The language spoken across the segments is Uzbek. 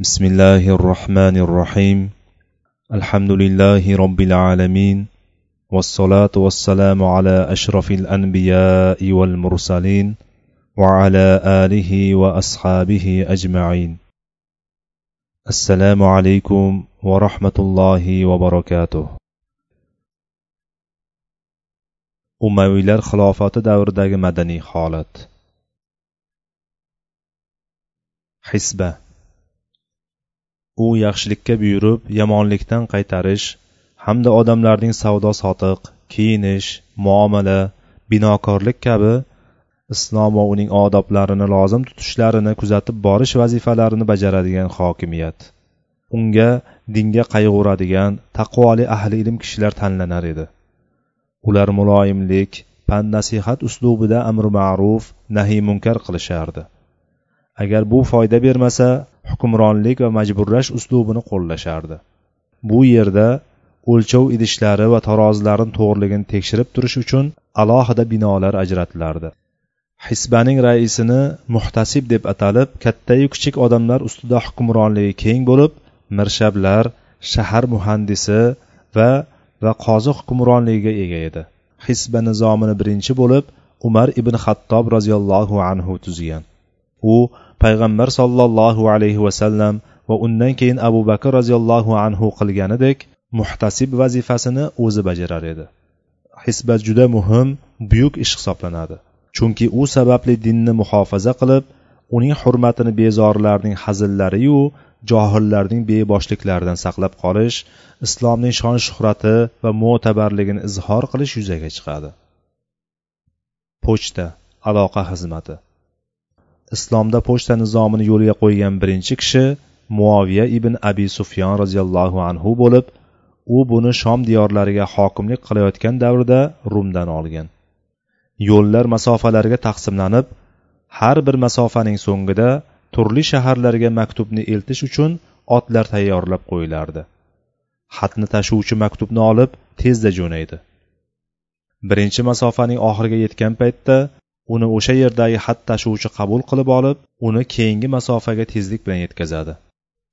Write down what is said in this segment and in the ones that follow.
بسم الله الرحمن الرحيم الحمد لله رب العالمين والصلاة والسلام على أشرف الأنبياء والمرسلين وعلى آله وأصحابه أجمعين السلام عليكم ورحمة الله وبركاته umaviylar xilofati davridagi madaniy holat. Hisba. U yaxshilikka buyurib yomonlikdan qaytarish hamda odamlarning savdo sotiq kiyinish muomala binokorlik kabi islom va uning odoblarini lozim tutishlarini kuzatib borish vazifalarini bajaradigan hokimiyat. Unga dinga qayg'uradigan taqvoli ahli ilm kishilar tanlanar edi. Ular muloyimlik pand nasihat uslubida amri ma'ruf nahiy munkar qilishardi. Agar bu foyda bermasa hukmronlik va majburlash uslubini qo'llashardi. Bu yerda o'lchov idishlari va tarozilarni to'g'riligini tekshirib turish uchun alohida binolar ajratilardi hisbaning raisini muhtasib deb atalib kattayu kichik odamlar ustida hukmronligi keng bo'lib mirshablar shahar muhandisi va va qozi hukmronligiga ega edi. Hisba nizomini birinchi bo'lib umar ibn xattob roziyallohu anhu tuzgan. U payg'ambar sollallohu alayhi vasallam va undan keyin abu bakr roziyallohu anhu qilganidek muhtasib vazifasini o'zi bajarar edi. Hisba juda muhim buyuk ish hisoblanadi. Chunki u sababli dinni muhofaza qilib uning hurmatini bezorilarning hazillariyu johillarning beboshliklaridan saqlab qolish islomning shon shuhrati va mo'tabarligini izhor qilish yuzaga chiqadi. Pochta aloqa xizmati. Islomda pochta nizomini yo'lga qo'ygan birinchi kishi muoviya ibn abi sufyon roziyallohu anhu bo'lib u buni shom diyorlariga hokimlik qilayotgan davrda rumdan olgan. Yo'llar masofalarga taqsimlanib har bir masofaning so'ngida turli shaharlarga maktubni eltish uchun otlar tayyorlab qo'yilardi. Xatni tashuvchi maktubni olib tezda jo'naydi. Birinchi masofaning oxiriga yetgan paytda uni o'sha yerdagi xat tashuvchi qabul qilib olib uni keyingi masofaga tezlik bilan yetkazadi.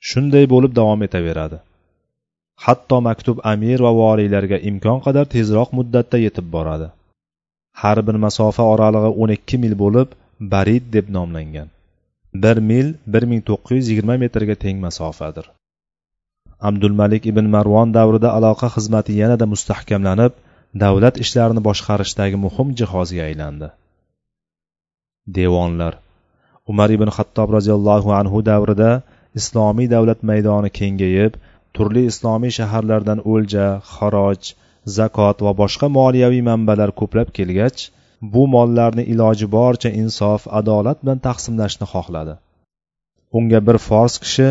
Shunday bo'lib davom etaveradi. Hatto maktub amir va voliylarga imkon qadar tezroq muddatda yetib boradi. Har bir masofa oralig'i o'n ikki mil bo'lib barid deb nomlangan. Bir mil bir ming to'qqiz yuz yigirma metrga teng masofadir. Abdulmalik ibn marvon davrida aloqa xizmati yanada mustahkamlanib davlat ishlarini boshqarishdagi muhim jihozga aylandi. Devonlar. Umar ibn xattob roziyallohu anhu davrida islomiy davlat maydoni kengayib turli islomiy shaharlardan o'lja xaroj zakot va boshqa moliyaviy manbalar ko'plab kelgach bu mollarni iloji boricha insof adolat bilan taqsimlashni xohladi. Unga bir fors kishi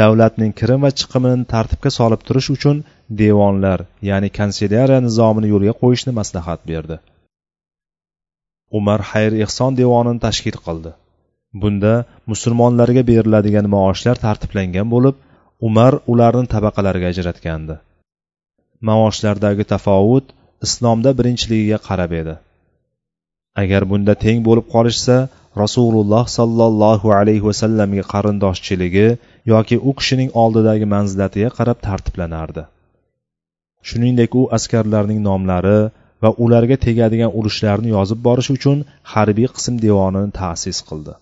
davlatning kirim va chiqimini tartibga solib turish uchun devonlar ya'ni kanselyariya nizomini yo'lga qo'yishni maslahat berdi. Umar xayr ehson devonini tashkil qildi. Bunda musulmonlarga beriladigan maoshlar tartiblangan bo'lib umar ularni tabaqalarga ajratgandi. Maoshlardagi tafovut islomda birinchiligiga qarab edi. Agar bunda teng bo'lib qolishsa rasululloh sollallohu alayhi vasallamga qarindoshchiligi yoki u kishining oldidagi manzilatiga qarab tartiblanardi. Shuningdek u askarlarning nomlari va ularga tegadigan urushlarni yozib borish uchun harbiy qism devonini ta'sis qildi.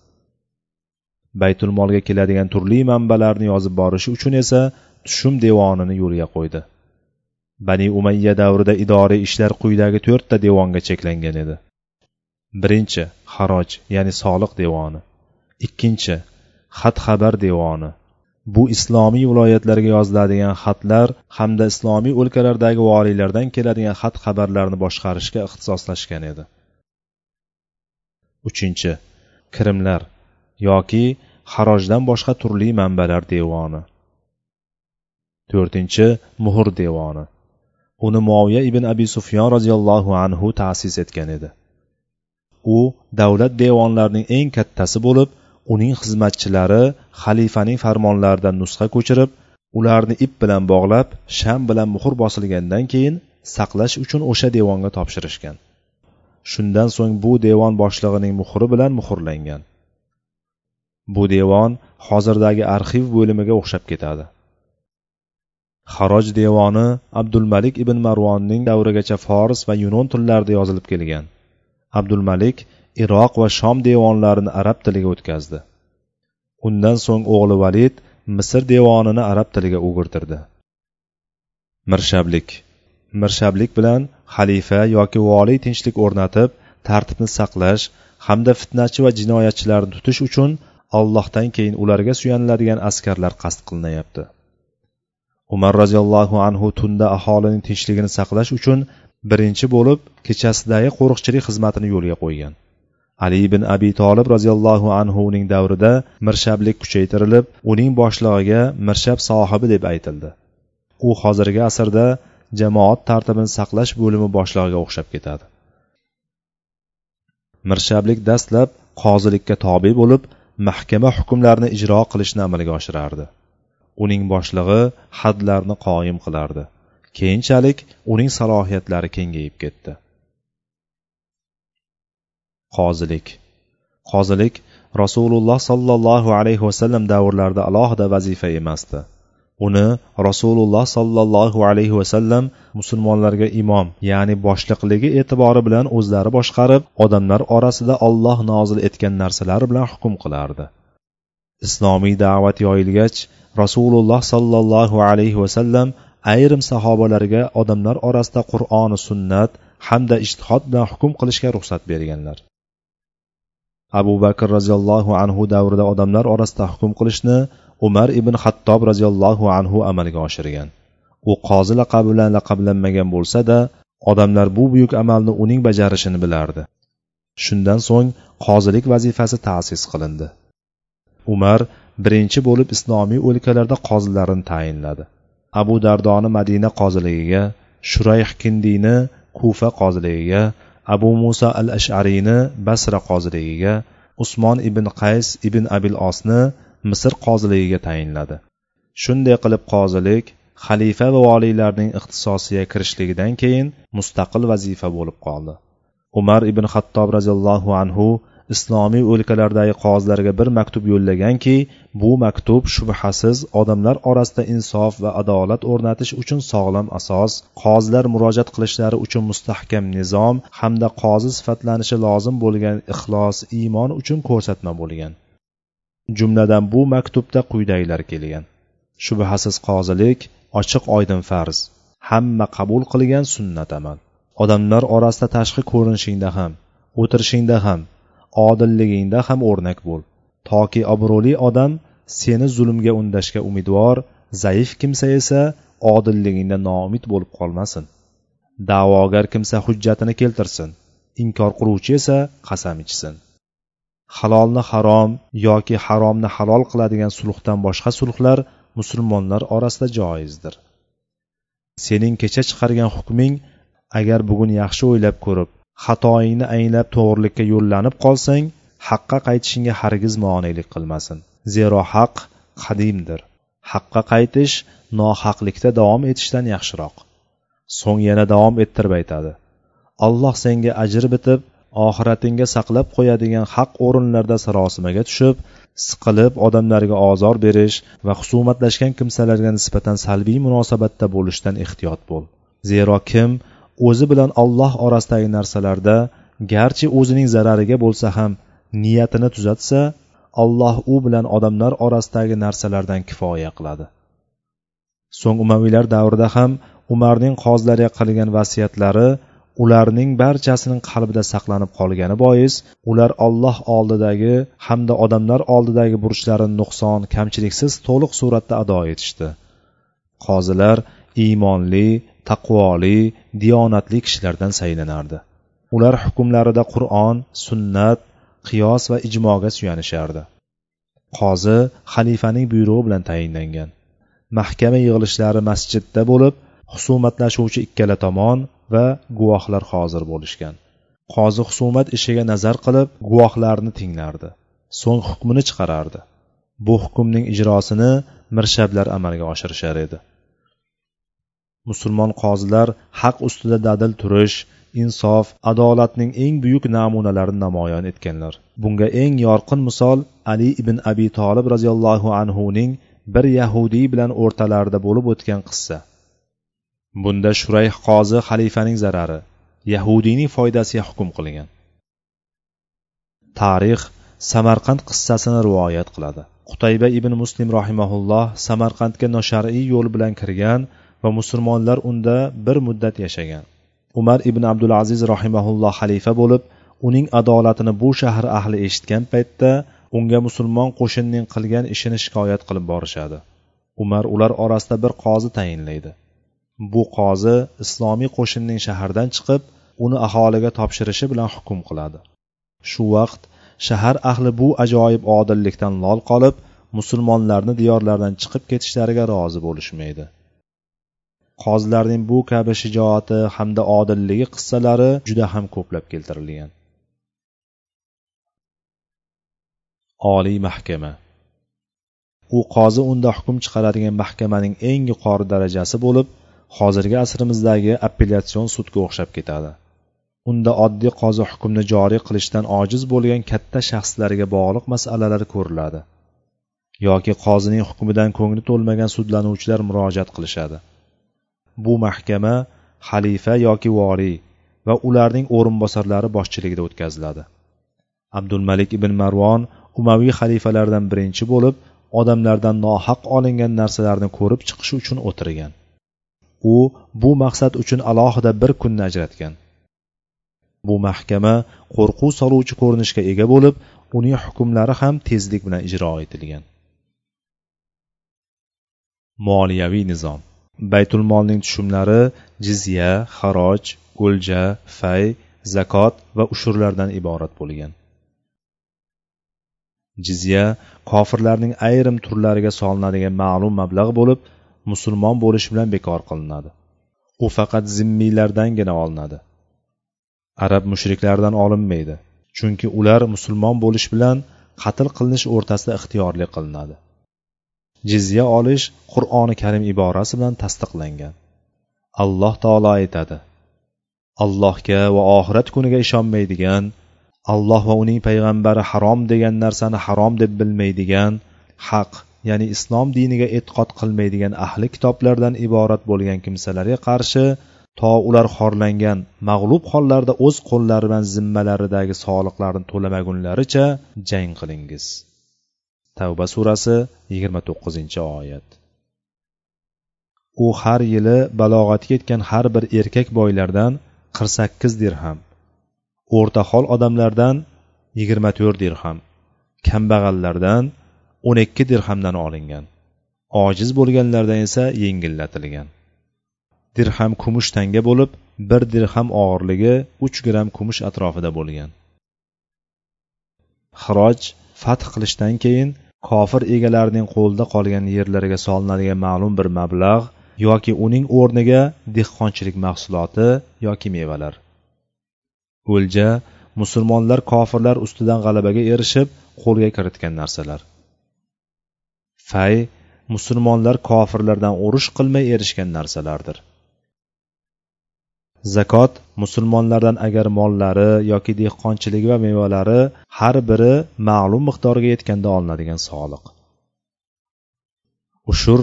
Baytul molga keladigan turli manbalarni yozib borishi uchun esa tushum devonini yo'lga qo'ydi. Bani umayya davrida idoriy ishlar quyidagi to'rtta devonga cheklangan edi. Birinchi xaroj ya'ni soliq devoni. Ikkinchi xat xabar devoni. Bu islomiy viloyatlarga yoziladigan xatlar hamda islomiy o'lkalardagi voliylardan keladigan xat xabarlarni boshqarishga ixtisoslashgan edi. Uchinchi. Kirimlar yoki xarojdan boshqa turli manbalar devoni. To'rtinchi. Muhr devoni. Uni moviya ibn abi sufyon roziyallohu anhu ta'sis etgan edi. U davlat devonlarining eng kattasi bo'lib uning xizmatchilari xalifaning farmonlaridan nusxa ko'chirib ularni ip bilan bog'lab sham bilan muhr bosilgandan keyin saqlash uchun o'sha devonga topshirishgan. Shundan so'ng bu devon boshlig'ining muhri bilan muhrlangan. Bu devon hozirdagi arxiv bo'limiga o'xshab ketadi. Haroj devoni abdulmalik ibn marvonning davrigacha fors va yunon tillarida yozilib kelgan. Abdulmalik iroq va shom devonlarini arab tiliga o'tkazdi. Undan so'ng o'g'li valid misr devonini arab tiliga o'girtirdi. Mirshablik. Mirshablik bilan xalifa yoki voliy tinchlik o'rnatib tartibni saqlash hamda fitnachi va jinoyatchilarni tutish uchun allohdan keyin ularga suyaniladigan askarlar qasd qilinayapti umar roziyallohu anhu tunda aholining tinchligini saqlash uchun birinchi bo'lib kechasidagi qo'riqchilik xizmatini yo'lga qo'ygan. Ali ibn abi tolib roziyallohu anhuning davrida mirshablik kuchaytirilib uning boshlig'iga mirshab sohibi deb aytildi. U hozirgi asrda jamoat tartibini saqlash bo'limi boshlig'iga o'xshab ketadi. Mirshablik dastlab qozilikka tobe bo'lib mahkama hukmlarini ijro qilishni amalga oshirardi. Uning boshlig'i hadlarni qoyim qilardi. Keyinchalik uning salohiyatlari kengayib ketdi. Qozilik. Qozilik rasululloh sollallohu alayhi vasallam davrlarida alohida vazifa emasdi. Uni rasululloh sollallohu alayhi vasallam musulmonlarga imom ya'ni boshliqligi e'tibori bilan o'zlari boshqarib odamlar orasida olloh nozil etgan narsalar bilan hukm qilardi. Islomiy da'vat yoyilgach rasululloh sollallohu alayhi vasallam ayrim sahobalarga odamlar orasida qur'oni sunnat hamda ishtihod bilan hukm qilishga ruxsat berganlar. Abu bakr roziyallohu anhu davrida odamlar orasida hukm qilishni umar ibn xattob roziyallohu anhu amalga oshirgan. U qozi laqabi bilan laqablanmagan bo'lsa da odamlar bu buyuk amalni uning bajarishini bilardi. Shundan so'ng qozilik vazifasi ta'sis qilindi. Umar birinchi bo'lib islomiy o'lkalarda qozilarini tayinladi. Abu dardoni madina qoziligiga shurayh kindiyni kufa qoziligiga abu muso al ashariyni basra qoziligiga usmon ibn qays ibn abil osni misr qoziligiga tayinladi. Shunday qilib qozilik xalifa va voliylarning ixtisosiga kirishligidan keyin mustaqil vazifa bo'lib qoldi. Umar ibn xattob roziyallohu anhu islomiy o'lkalardagi qozilarga bir maktub yo'llaganki bu maktub shubhasiz odamlar orasida insof va adolat o'rnatish uchun sog'lom asos qozilar murojaat qilishlari uchun mustahkam nizom hamda qozi sifatlanishi lozim bo'lgan ixlos iymon uchun ko'rsatma bo'lgan. Jumladan bu maktubda quyidagilar kelgan. Shubhasiz qozilik ochiq oydin farz hamma qabul qilgan sunnat amal. Odamlar orasida tashqi ko'rinishingda ham o'tirishingda ham odilligingda ham o'rnak bo'l. Toki obro'li odam seni zulmga undashga umidvor zaif kimsa esa odilligingda noumid bo'lib qolmasin. Da'vogar kimsa hujjatini keltirsin. Inkor qiluvchi esa qasam ichsin. Halolni harom yoki haromni halol qiladigan sulhdan boshqa sulhlar musulmonlar orasida joizdir. Sening kecha chiqargan hukming agar bugun yaxshi o'ylab ko'rib xatoingni anglab to'g'rilikka yo'llanib qolsang haqqa qaytishingga hargiz monelik qilmasin. Zero haq qadimdir. Haqqa qaytish nohaqlikda davom etishdan yaxshiroq. So'ng yana davom ettirib aytadi. Alloh senga ajr bitib oxiratingga saqlab qo'yadigan haq o'rinlarda sarosimaga tushib siqilib odamlarga ozor berish va husumatlashgan kimsalarga nisbatan salbiy munosabatda bo'lishdan ehtiyot bo'l. Zero kim o'zi bilan olloh orasidagi narsalarda garchi o'zining zarariga bo'lsa ham niyatini tuzatsa alloh u bilan odamlar orasidagi narsalardan kifoya qiladi. So'ng umaviylar davrida ham umarning qozilariga qilgan vasiyatlari ularning barchasining qalbida saqlanib qolgani bois ular olloh oldidagi hamda odamlar oldidagi burchlarini nuqson kamchiliksiz to'liq suratda ado etishdi. Qozilar iymonli taqvoli diyonatli kishilardan saylanardi. Ular hukmlarida qur'on sunnat qiyos va ijmoga suyanishardi. Qozi xalifaning buyrug'i bilan tayinlangan. Mahkama yig'ilishlari masjidda bo'lib husumatlashuvchi ikkala tomon va guvohlar hozir bo'lishgan. Qozi husumat ishiga nazar qilib guvohlarni tinglardi. So'ng hukmini chiqarardi. Bu hukmning ijrosini mirshablar amalga oshirishar edi. Musulmon qozilar haq ustida dadil turish insof adolatning eng buyuk namunalarini namoyon etganlar. Bunga eng yorqin misol ali ibn abi tolib roziyallohu anhuning bir yahudiy bilan o'rtalarida bo'lib o'tgan qissa. Bunda shurayh qozi xalifaning zarari yahudiyning foydasiga hukm qilgan tarix samarqand qissasini rivoyat qiladi. Qutayba ibn muslim rahimaulloh samarqandga noshar'iy yo'l bilan kirgan va musulmonlar unda bir muddat yashagan. Umar ibn abdulaziz rahimaulloh xalifa bo'lib uning adolatini bu shahar ahli eshitgan paytda unga musulmon qo'shinning qilgan ishini shikoyat qilib borishadi. Umar ular orasida bir qozi tayinlaydi. Bu qozi islomiy qo'shinning shahardan chiqib uni aholiga topshirishi bilan hukm qiladi. Shu vaqt shahar ahli bu ajoyib odillikdan lol qolib musulmonlarni diyorlaridan chiqib ketishlariga rozi bo'lishmaydi. Qozilarning bu kabi shijoati hamda odilligi qissalari juda ham ko'plab keltirilgan. Oliy mahkama. U qozi unda hukm chiqaradigan mahkamaning eng yuqori darajasi bo'lib hozirgi asrimizdagi appellyatsion sudga o'xshab ketadi. Unda oddiy qozi hukmni joriy qilishdan ojiz bo'lgan katta shaxslarga bog'liq masalalar ko'riladi yoki qozining hukmidan ko'ngli to'lmagan sudlanuvchilar murojaat qilishadi. Bu mahkama xalifa yoki voriy va ularning o'rinbosarlari boshchiligida o'tkaziladi. Abdulmalik ibn marvon umaviy xalifalardan birinchi bo'lib odamlardan nohaq olingan narsalarni ko'rib chiqish uchun o'tirgan. U bu maqsad uchun alohida bir kunni ajratgan. Bu mahkama qo'rquv soluvchi ko'rinishga ega bo'lib uning hukmlari ham tezlik bilan ijro etilgan. Moliyaviy nizom baytulmolning tushumlari jizya xaroj o'lja fay zakot va ushurlardan iborat bo'lgan. Jizya kofirlarning ayrim turlariga solinadigan ma'lum mablag' bo'lib musulmon bo'lish bilan bekor qilinadi. U faqat zimmiylardangina olinadi. Arab mushriklaridan olinmaydi chunki ular musulmon bo'lish bilan qatl qilinish o'rtasida ixtiyorli qilinadi. Jizya olish qur'oni karim iborasi bilan tasdiqlangan. Alloh taolo aytadi allohga va oxirat kuniga ishonmaydigan alloh va uning payg'ambari harom degan narsani harom deb bilmaydigan haq ya'ni islom diniga e'tiqod qilmaydigan ahli kitoblardan iborat bo'lgan kimsalarga qarshi to ular xorlangan mag'lub hollarda o'z qo'llari bilan zimmalaridagi soliqlarni to'lamagunlaricha jang qilingiz. Tavba surasi yigirma to'qqizinchi oyat. U har yili balog'atga yetgan har bir erkak boylardan qirq sakkiz dirham o'rtahol odamlardan yigirma to'rt dirham kambag'allardan o'n ikki dirhamdan olingan. Ojiz bo'lganlardan esa yengillatilgan. Dirham kumush tanga bo'lib bir dirham og'irligi uch gramm kumush atrofida bo'lgan. Xiroj fath qilishdan keyin kofir egalarining qo'lida qolgan yerlariga solinadigan ma'lum bir mablag' yoki uning o'rniga dehqonchilik mahsuloti yoki mevalar. O'lja musulmonlar kofirlar ustidan g'alabaga erishib qo'lga kiritgan narsalar. Fay musulmonlar kofirlardan urush qilmay erishgan narsalardir. Zakot musulmonlardan agar mollari yoki dehqonchiligi va mevalari har biri ma'lum miqdorga yetganda olinadigan soliq. Ushur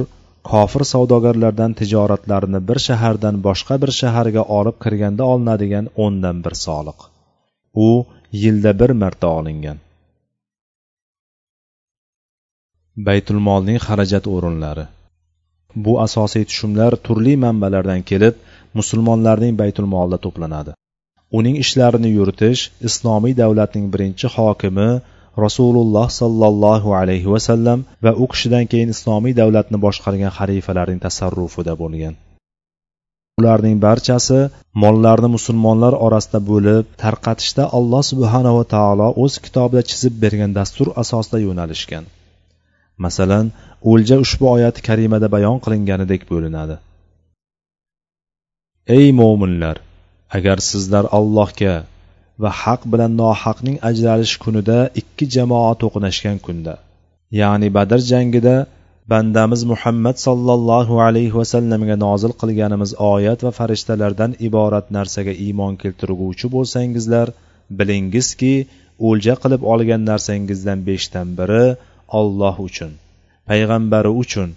kofir savdogarlardan tijoratlarini bir shahardan boshqa bir shaharga olib kirganda olinadigan o'ndan bir soliq. U yilda bir marta olingan. Baytulmolning xarajat o'rinlari. Bu asosiy tushumlar turli manbalardan kelib musulmonlarning baytulmolida to'planadi. Uning ishlarini yuritish islomiy davlatning birinchi hokimi rasululloh sollallohu alayhi vasallam va u kishidan keyin islomiy davlatni boshqargan xalifalarning tasarrufida bo'lgan. Ularning barchasi mollarni musulmonlar orasida bo'lib tarqatishda alloh subhanava taolo o'z kitobida chizib bergan dastur asosida yo'nalishgan. Masalan o'lja ushbu oyati karimada bayon qilinganidek bo'linadi. Ey mo'minlar agar sizlar allohga va haq bilan nohaqning ajralish kunida ikki jamoa to'qnashgan kunda ya'ni badr jangida bandamiz muhammad sollallohu alayhi vasallamga nozil qilganimiz oyat va farishtalardan iborat narsaga iymon keltirguvchi bo'lsangizlar bilingizki o'lja qilib olgan narsangizdan beshdan biri olloh uchun payg'ambari uchun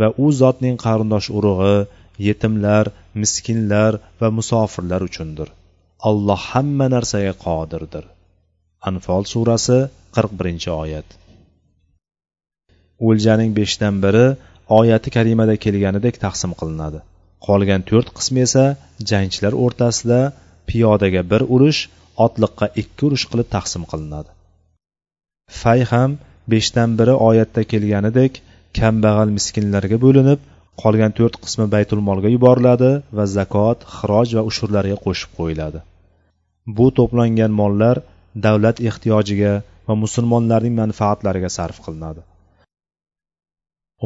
va u zotning qarindosh urug'i yetimlar miskinlar va musofirlar uchundir. Alloh hamma narsaga qodirdir. Anfol surasi qirq birinchi oyat. O'ljaning beshdan biri oyati karimada kelganidek taqsim qilinadi. Qolgan to'rt qismi esa jangchilar o'rtasida piyodaga bir urush otliqqa ikki urush qilib taqsim qilinadi. Fay ham beshdan biri oyatda kelganidek kambag'al miskinlarga bo'linib qolgan to'rt qismi baytulmolga yuboriladi va zakot xiroj va ushurlarga qo'shib qo'yiladi. Bu to'plangan mollar davlat ehtiyojiga va musulmonlarning manfaatlariga sarf qilinadi.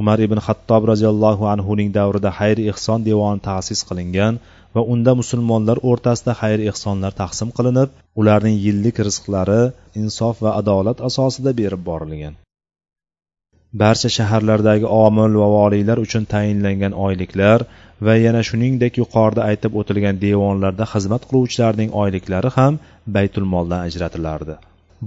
Umar ibn xattob roziyallohu anhuning davrida xayr ehson devoni ta'sis qilingan va unda musulmonlar o'rtasida xayr ehsonlar taqsim qilinib ularning yillik rizqlari insof va adolat asosida berib borilgan. Barcha shaharlardagi omil va voliylar uchun tayinlangan oyliklar va yana shuningdek yuqorida aytib o'tilgan devonlarda xizmat qiluvchilarning oyliklari ham baytulmoldan ajratilardi.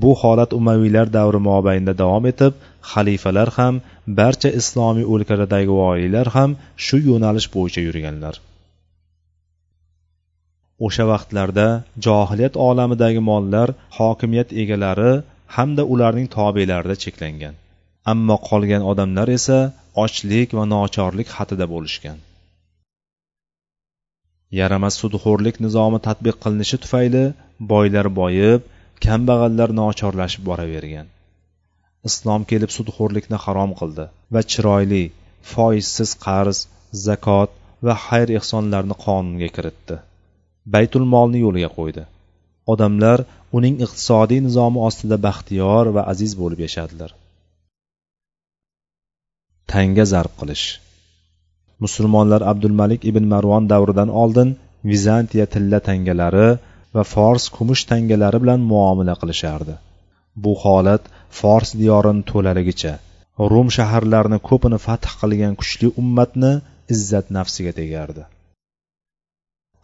Bu holat umaviylar davri mobaynida davom etib xalifalar ham barcha islomiy o'lkalardagi voliylar ham shu yo'nalish bo'yicha yurganlar. O'sha vaqtlarda johiliyat olamidagi mollar hokimiyat egalari hamda ularning tobelarida cheklangan. Ammo qolgan odamlar esa ochlik va nochorlik xatida bo'lishgan. Yaramas sudxo'rlik nizomi tatbiq qilinishi tufayli boylar boyib kambag'allar nochorlashib boravergan. Islom kelib sudxo'rlikni harom qildi va chiroyli foizsiz qarz zakot va xayr ehsonlarni qonunga kiritdi. Baytul molni yo'lga qo'ydi. Odamlar uning iqtisodiy nizomi ostida baxtiyor va aziz bo'lib yashadilar. Tanga zarb qilish. Musulmonlar abdulmalik ibn marvon davridan oldin vizantiya tilla tangalari va fors kumush tangalari bilan muomala qilishardi. Bu holat fors diyorini to'laligicha rum shaharlarini ko'pini fath qilgan kuchli ummatni izzat nafsiga tegardi.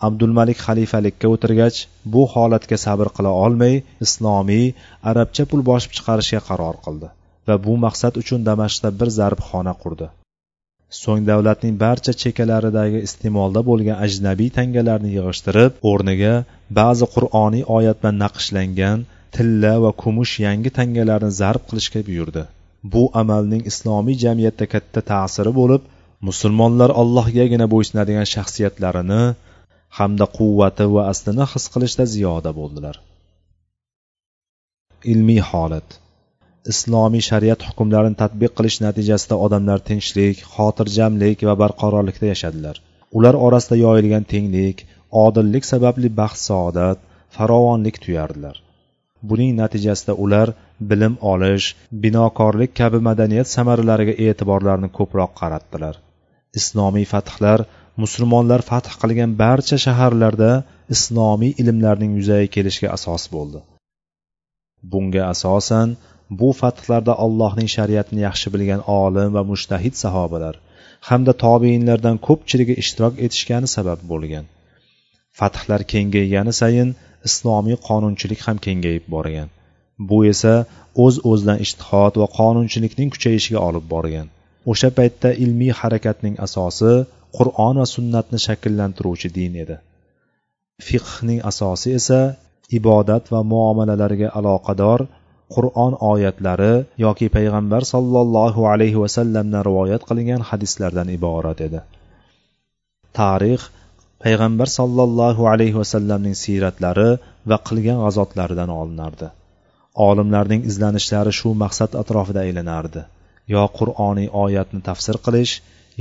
Abdulmalik xalifalikka o'tirgach bu holatga sabr qila olmay islomiy arabcha pul bosib chiqarishga qaror qildi. Va bu maqsad uchun damashqda bir zarbxona qurdi. So'ng davlatning barcha chekkalaridagi iste'molda bo'lgan ajnabiy tangalarni yig'ishtirib o'rniga ba'zi qur'oniy oyat bilan naqshlangan tilla va kumush yangi tangalarni zarb qilishga buyurdi. Bu amalning islomiy jamiyatda katta ta'siri bo'lib musulmonlar allohgagina bo'ysunadigan shaxsiyatlarini hamda quvvati va aslini his qilishda ziyoda bo'ldilar. Ilmiy holat. Islomiy shariat hukmlarini tatbiq qilish natijasida odamlar tinchlik xotirjamlik va barqarorlikda yashadilar. Ular orasida yoyilgan tenglik odillik sababli baxt saodat farovonlik tuyardilar. Buning natijasida ular bilim olish binokorlik kabi madaniyat samaralariga e'tiborlarini ko'proq qaratdilar. Islomiy fathlar musulmonlar fath qilgan barcha shaharlarda islomiy ilmlarning yuzaga kelishiga asos bo'ldi. Bunga asosan bu fathlarda allohning shariatini yaxshi bilgan olim va mushtahid sahobalar hamda tobeinlardan ko'pchiligi ishtirok etishgani sabab bo'lgan. Fathlar kengaygani sayin islomiy qonunchilik ham kengayib borgan. Bu esa o'z o'zidan ishtihod va qonunchilikning kuchayishiga olib borgan. O'sha paytda ilmiy harakatning asosi qur'on va sunnatni shakllantiruvchi din edi. Fiqhning asosi esa ibodat va muomalalarga aloqador qur'on oyatlari yoki payg'ambar sollallohu alayhi vasallamdan rivoyat qilingan hadislardan iborat edi. Tarix payg'ambar sollallohu alayhi vasallamning siyratlari va qilgan g'azotlaridan olinardi. Olimlarning izlanishlari shu maqsad atrofida aylanardi. Yo qur'oniy oyatni tafsir qilish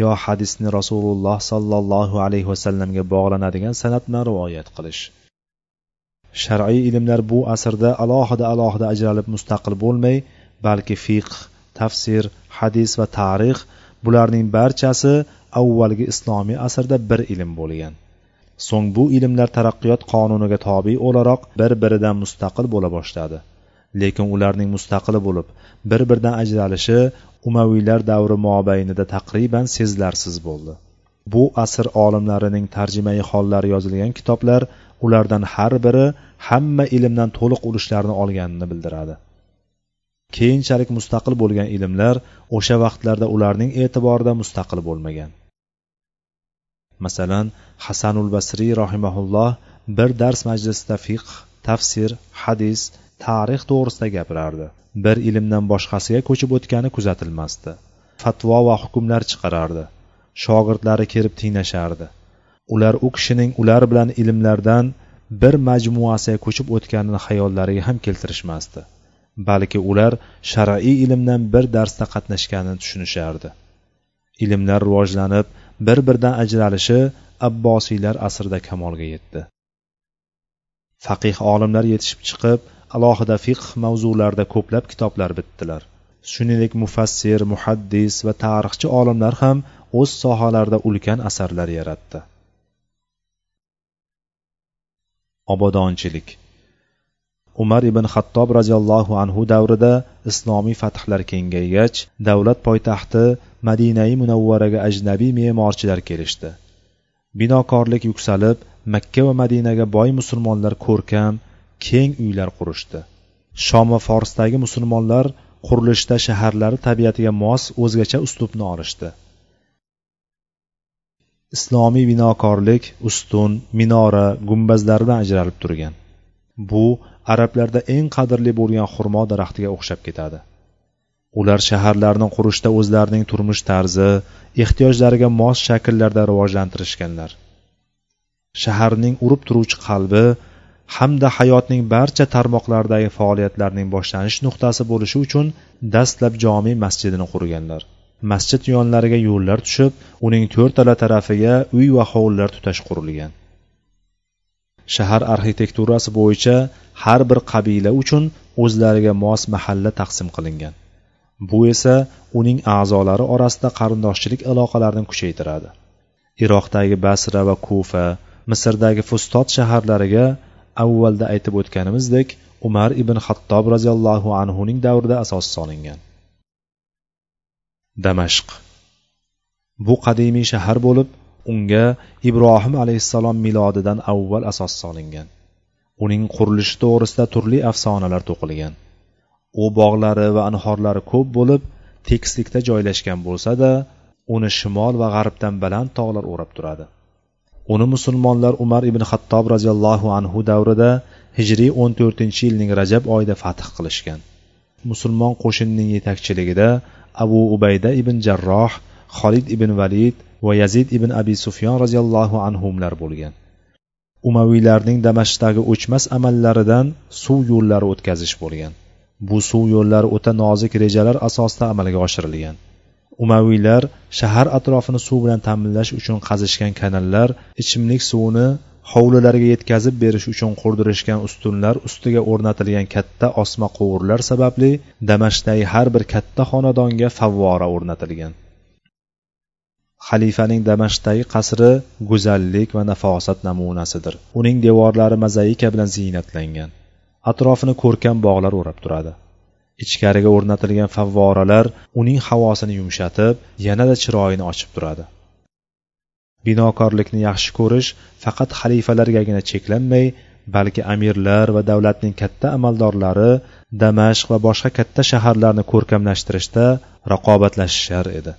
yo hadisni rasululloh sollallohu alayhi vasallamga bog'lanadigan sanat bilan rivoyat qilish. Shar'iy ilmlar bu asrda alohida alohida ajralib mustaqil bo'lmay balki fiqh tafsir hadis va tarix bularning barchasi avvalgi islomiy asrda bir ilm bo'lgan. So'ng bu ilmlar taraqqiyot qonuniga tobe o'laroq bir biridan mustaqil bo'la boshladi. Lekin ularning mustaqili bo'lib bir biridan ajralishi umaviylar davri mobaynida taqriban sezilarsiz bo'ldi. Bu asr olimlarining tarjimai hollari yozilgan kitoblar ulardan har biri hamma ilmdan to'liq ulushlarni olganini bildiradi. Keyinchalik mustaqil bo'lgan ilmlar o'sha vaqtlarda ularning e'tiborida mustaqil bo'lmagan. Masalan hasanul basriy rohimaulloh bir dars majlisida fiqh tafsir hadis tarix to'g'risida gapirardi. Bir ilmdan boshqasiga ko'chib o'tgani kuzatilmasdi. Fatvo va hukmlar chiqarardi. Shogirdlari kelib tinglashardi ular u kishining ular bilan ilmlardan bir majmuasiga ko'chib o'tganini xayollariga ham keltirishmasdi balki ular shar'iy ilmdan bir darsda qatnashganini tushunishardi. Ilmlar rivojlanib bir biridan ajralishi abbosiylar asrida kamolga yetdi. Faqih olimlar yetishib chiqib alohida fiqh mavzularida ko'plab kitoblar bitdilar. Shuningdek mufassir muhaddis va tarixchi olimlar ham o'z sohalarida ulkan asarlar yaratdi. Obodonchilik. Umar ibn xattob roziyallohu anhu davrida islomiy fathlar kengaygach davlat poytaxti madinai munavvaraga ajnabiy me'morchilar kelishdi. Binokorlik yuksalib makka va madinaga boy musulmonlar ko'rkam keng uylar qurishdi. Shom va forsdagi musulmonlar qurilishda shaharlari tabiatiga mos o'zgacha uslubni olishdi. Islomiy binokorlik ustun minora gumbazlaridan ajralib turgan. Bu arablarda eng qadrli bo'lgan xurmo daraxtiga o'xshab ketadi. Ular shaharlarni qurishda o'zlarining turmush tarzi ehtiyojlariga mos shakllarda rivojlantirishganlar. Shaharning urib turuvchi qalbi hamda hayotning barcha tarmoqlaridagi faoliyatlarning boshlanish nuqtasi bo'lishi uchun dastlab jome masjidini qurganlar. Masjid yonlariga yo'llar tushib uning to'rtala tarafiga uy va hovlilar tutash qurilgan. Shahar arxitekturasi bo'yicha har bir qabila uchun o'zlariga mos mahalla taqsim qilingan. Bu esa uning a'zolari orasida qarindoshchilik aloqalarini kuchaytiradi. Iroqdagi basra va kufa misrdagi fustot shaharlariga avvalda aytib o'tganimizdek umar ibn xattob roziyallohu anhuning davrida asos solingan. Damashq. Bu qadimiy shahar bo'lib unga ibrohim alayhissalom milodidan avval asos solingan. Uning qurilishi to'g'risida turli afsonalar to'qilgan. U bog'lari va anhorlari ko'p bo'lib tekislikda joylashgan bo'lsa da uni shimol va g'arbdan baland tog'lar o'rab turadi. Uni musulmonlar umar ibn xattob roziyallohu anhu davrida hijriy o'n to'rtinchi yilning rajab oyida fath qilishgan. Musulmon qo'shinining yetakchiligida abu ubayda ibn jarroh xolid ibn valid va yazid ibn abi sufyon roziyallohu anhular bo'lgan. Umaviylarning damashqdagi o'chmas amallaridan suv yo'llari o'tkazish bo'lgan. Bu suv yo'llari o'ta nozik rejalar asosida amalga oshirilgan. Umaviylar shahar atrofini suv bilan ta'minlash uchun qazishgan kanallar ichimlik suvini hovlilarga yetkazib berish uchun qurdirishgan ustunlar ustiga o'rnatilgan katta osma quvurlar sababli damashqdagi har bir katta xonadonga favvora o'rnatilgan. Xalifaning damashqdagi qasri go'zallik va nafosat namunasidir. Uning devorlari mozaika bilan ziynatlangan. Atrofini ko'rkam bog'lar o'rab turadi. Ichkariga o'rnatilgan favvoralar uning havosini yumshatib yanada chiroyini ochib turadi. Binokorlikni yaxshi ko'rish faqat xalifalargagina cheklanmay balki amirlar va davlatning katta amaldorlari damashq va boshqa katta shaharlarni ko'rkamlashtirishda raqobatlashishar edi.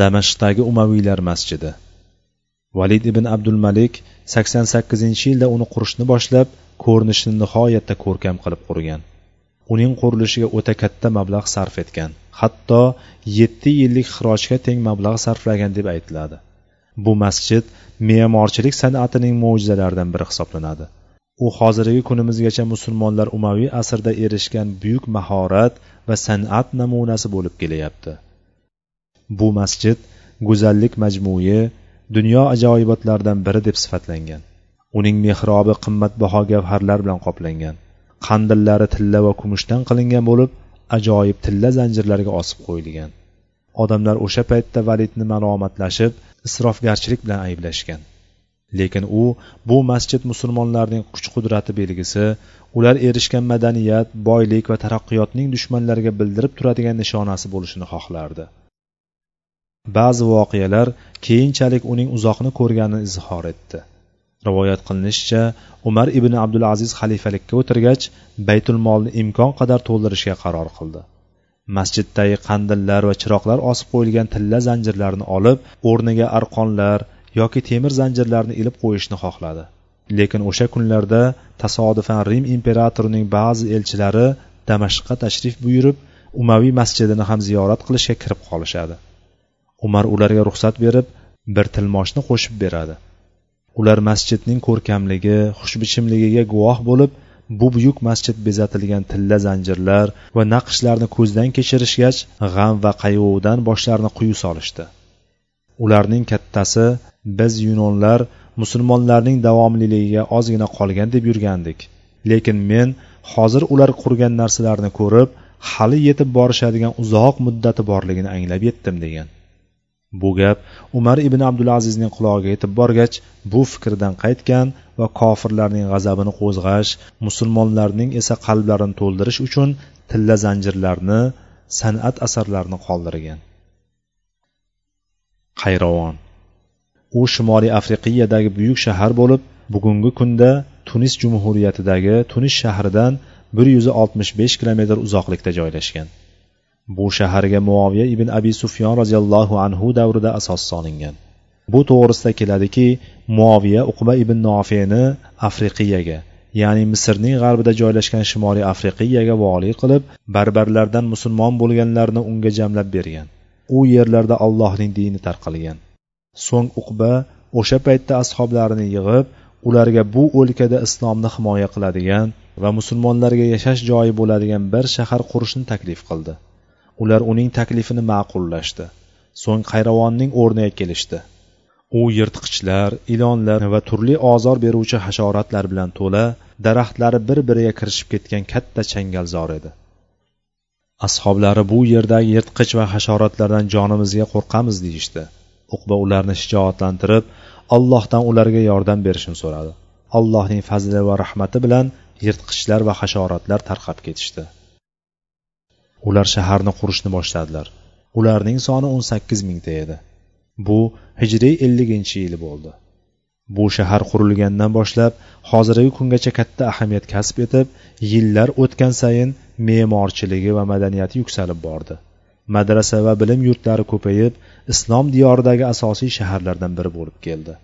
Damashqdagi umaviylar masjidi. Valid ibn abdul malik sakson sakkizinchi yilda uni qurishni boshlab ko'rinishini nihoyatda ko'rkam qilib qurgan. Uning qurilishiga o'ta katta mablag' sarf etgan. Hatto yetti yillik xirojga teng mablag' sarflagan deb aytiladi. Bu masjid me'morchilik san'atining mo'jizalaridan biri hisoblanadi. U hozirgi kunimizgacha musulmonlar umaviy asrda erishgan buyuk mahorat va san'at namunasi bo'lib kelyapti. Bu masjid go'zallik majmui dunyo ajoyibotlaridan biri deb sifatlangan. Uning mehrobi qimmatbaho gavharlar bilan qoplangan. Qandillari tilla va kumushdan qilingan bo'lib ajoyib tilla zanjirlarga osib qo'yilgan. Odamlar o'sha paytda validni malomatlashib isrofgarchilik bilan ayblashgan. Lekin u bu masjid musulmonlarning kuch qudrati belgisi ular erishgan madaniyat boylik va taraqqiyotning dushmanlarga bildirib turadigan nishonasi bo'lishini xohlardi. Ba'zi voqealar keyinchalik uning uzoqni ko'rganini izhor etdi. Rivoyat qilinishicha umar ibn abdulaziz xalifalikka o'tirgach baytul molni imkon qadar to'ldirishga qaror qildi. Masjiddagi qandillar va chiroqlar osib qo'yilgan tilla zanjirlarni olib o'rniga arqonlar yoki temir zanjirlarni ilib qo'yishni xohladi. Lekin o'sha kunlarda tasodifan rim imperatorining ba'zi elchilari damashqqa tashrif buyurib umaviy masjidini ham ziyorat qilishga kirib qolishadi. Umar ularga ruxsat berib bir tilmoshni qo'shib beradi. Ular masjidning ko'rkamligi xushbichimligiga guvoh bo'lib bu buyuk masjid bezatilgan tilla zanjirlar va naqshlarni ko'zdan kechirishgach g'am va qayg'udan boshlarini quyi solishdi. Ularning kattasi biz yunonlar musulmonlarning davomliligiga ozgina qolgan deb yurgandik. Lekin men hozir ular qurgan narsalarni ko'rib hali yetib borishadigan uzoq muddati borligini anglab yetdim degan. Bu gap umar ibn abdulazizning qulog'iga yetib borgach bu fikrdan qaytgan va kofirlarning g'azabini qo'zg'ash musulmonlarning esa qalblarini to'ldirish uchun tilla zanjirlarni san'at asarlarini qoldirgan. Qayrovon. U shimoliy afriqiyadagi buyuk shahar bo'lib bugungi kunda tunis jumhuriyatidagi tunis shahridan bir yuz oltmish besh kilometr uzoqlikda joylashgan. Bu shaharga muoviya ibn abi sufyon roziyallohu anhu davrida asos solingan. Bu to'g'risida keladiki muoviya uqba ibn nofiyni afriqiyaga ya'ni misrning g'arbida joylashgan shimoliy afriqiyaga voliy qilib barbarlardan musulmon bo'lganlarni unga jamlab bergan. U yerlarda allohning dini tarqalgan. So'ng uqba o'sha paytda ashoblarini yig'ib ularga bu o'lkada islomni himoya qiladigan va musulmonlarga yashash joyi bo'ladigan bir shahar qurishni taklif qildi. Ular uning taklifini ma'qullashdi. So'ng qayravonning o'rniga kelishdi. U yirtqichlar ilonlar va turli ozor beruvchi hasharotlar bilan to'la daraxtlari bir biriga kirishib ketgan katta changalzor edi. Ashoblari bu yerdagi yirtqich va hasharotlardan jonimizga qo'rqamiz deyishdi. Uqba ularni shijoatlantirib allohdan ularga yordam berishini so'radi. Allohning fazli va rahmati bilan yirtqichlar va hasharotlar tarqab ketishdi. Ular shaharni qurishni boshladilar. Ularning soni o'n sakkiz mingta edi. Bu hijriy elliginchi yili bo'ldi. Bu shahar qurilgandan boshlab hozirgi kungacha katta ahamiyat kasb etib yillar o'tgan sayin me'morchiligi va madaniyati yuksalib bordi. Madrasa va bilim yurtlari ko'payib islom diyoridagi asosiy shaharlardan biri bo'lib keldi.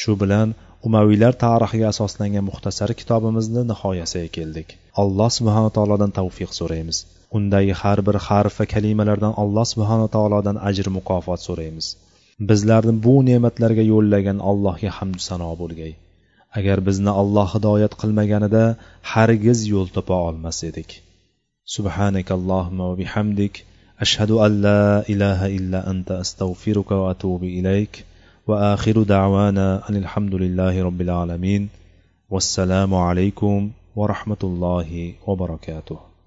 Shu bilan umaviylar tarixiga asoslangan muxtasar kitobimizni nihoyasiga keldik. Alloh subhana taolodan tavfiq so'raymiz. Undagi har bir harf va kalimalardan alloh subhana taolodan ajr mukofot so'raymiz. Bizlarni bu ne'matlarga yo'llagan allohga hamdu sano bo'lgay. Agar bizni alloh hidoyat qilmaganida hargiz yo'l topa olmas edik. Subhanakallohumma va bihamdik. Ashhadu an la ilaha illa anta astag'firuka va atubu ilayk. وآخر دعوانا أن الحمد لله رب العالمين والسلام عليكم ورحمة الله وبركاته.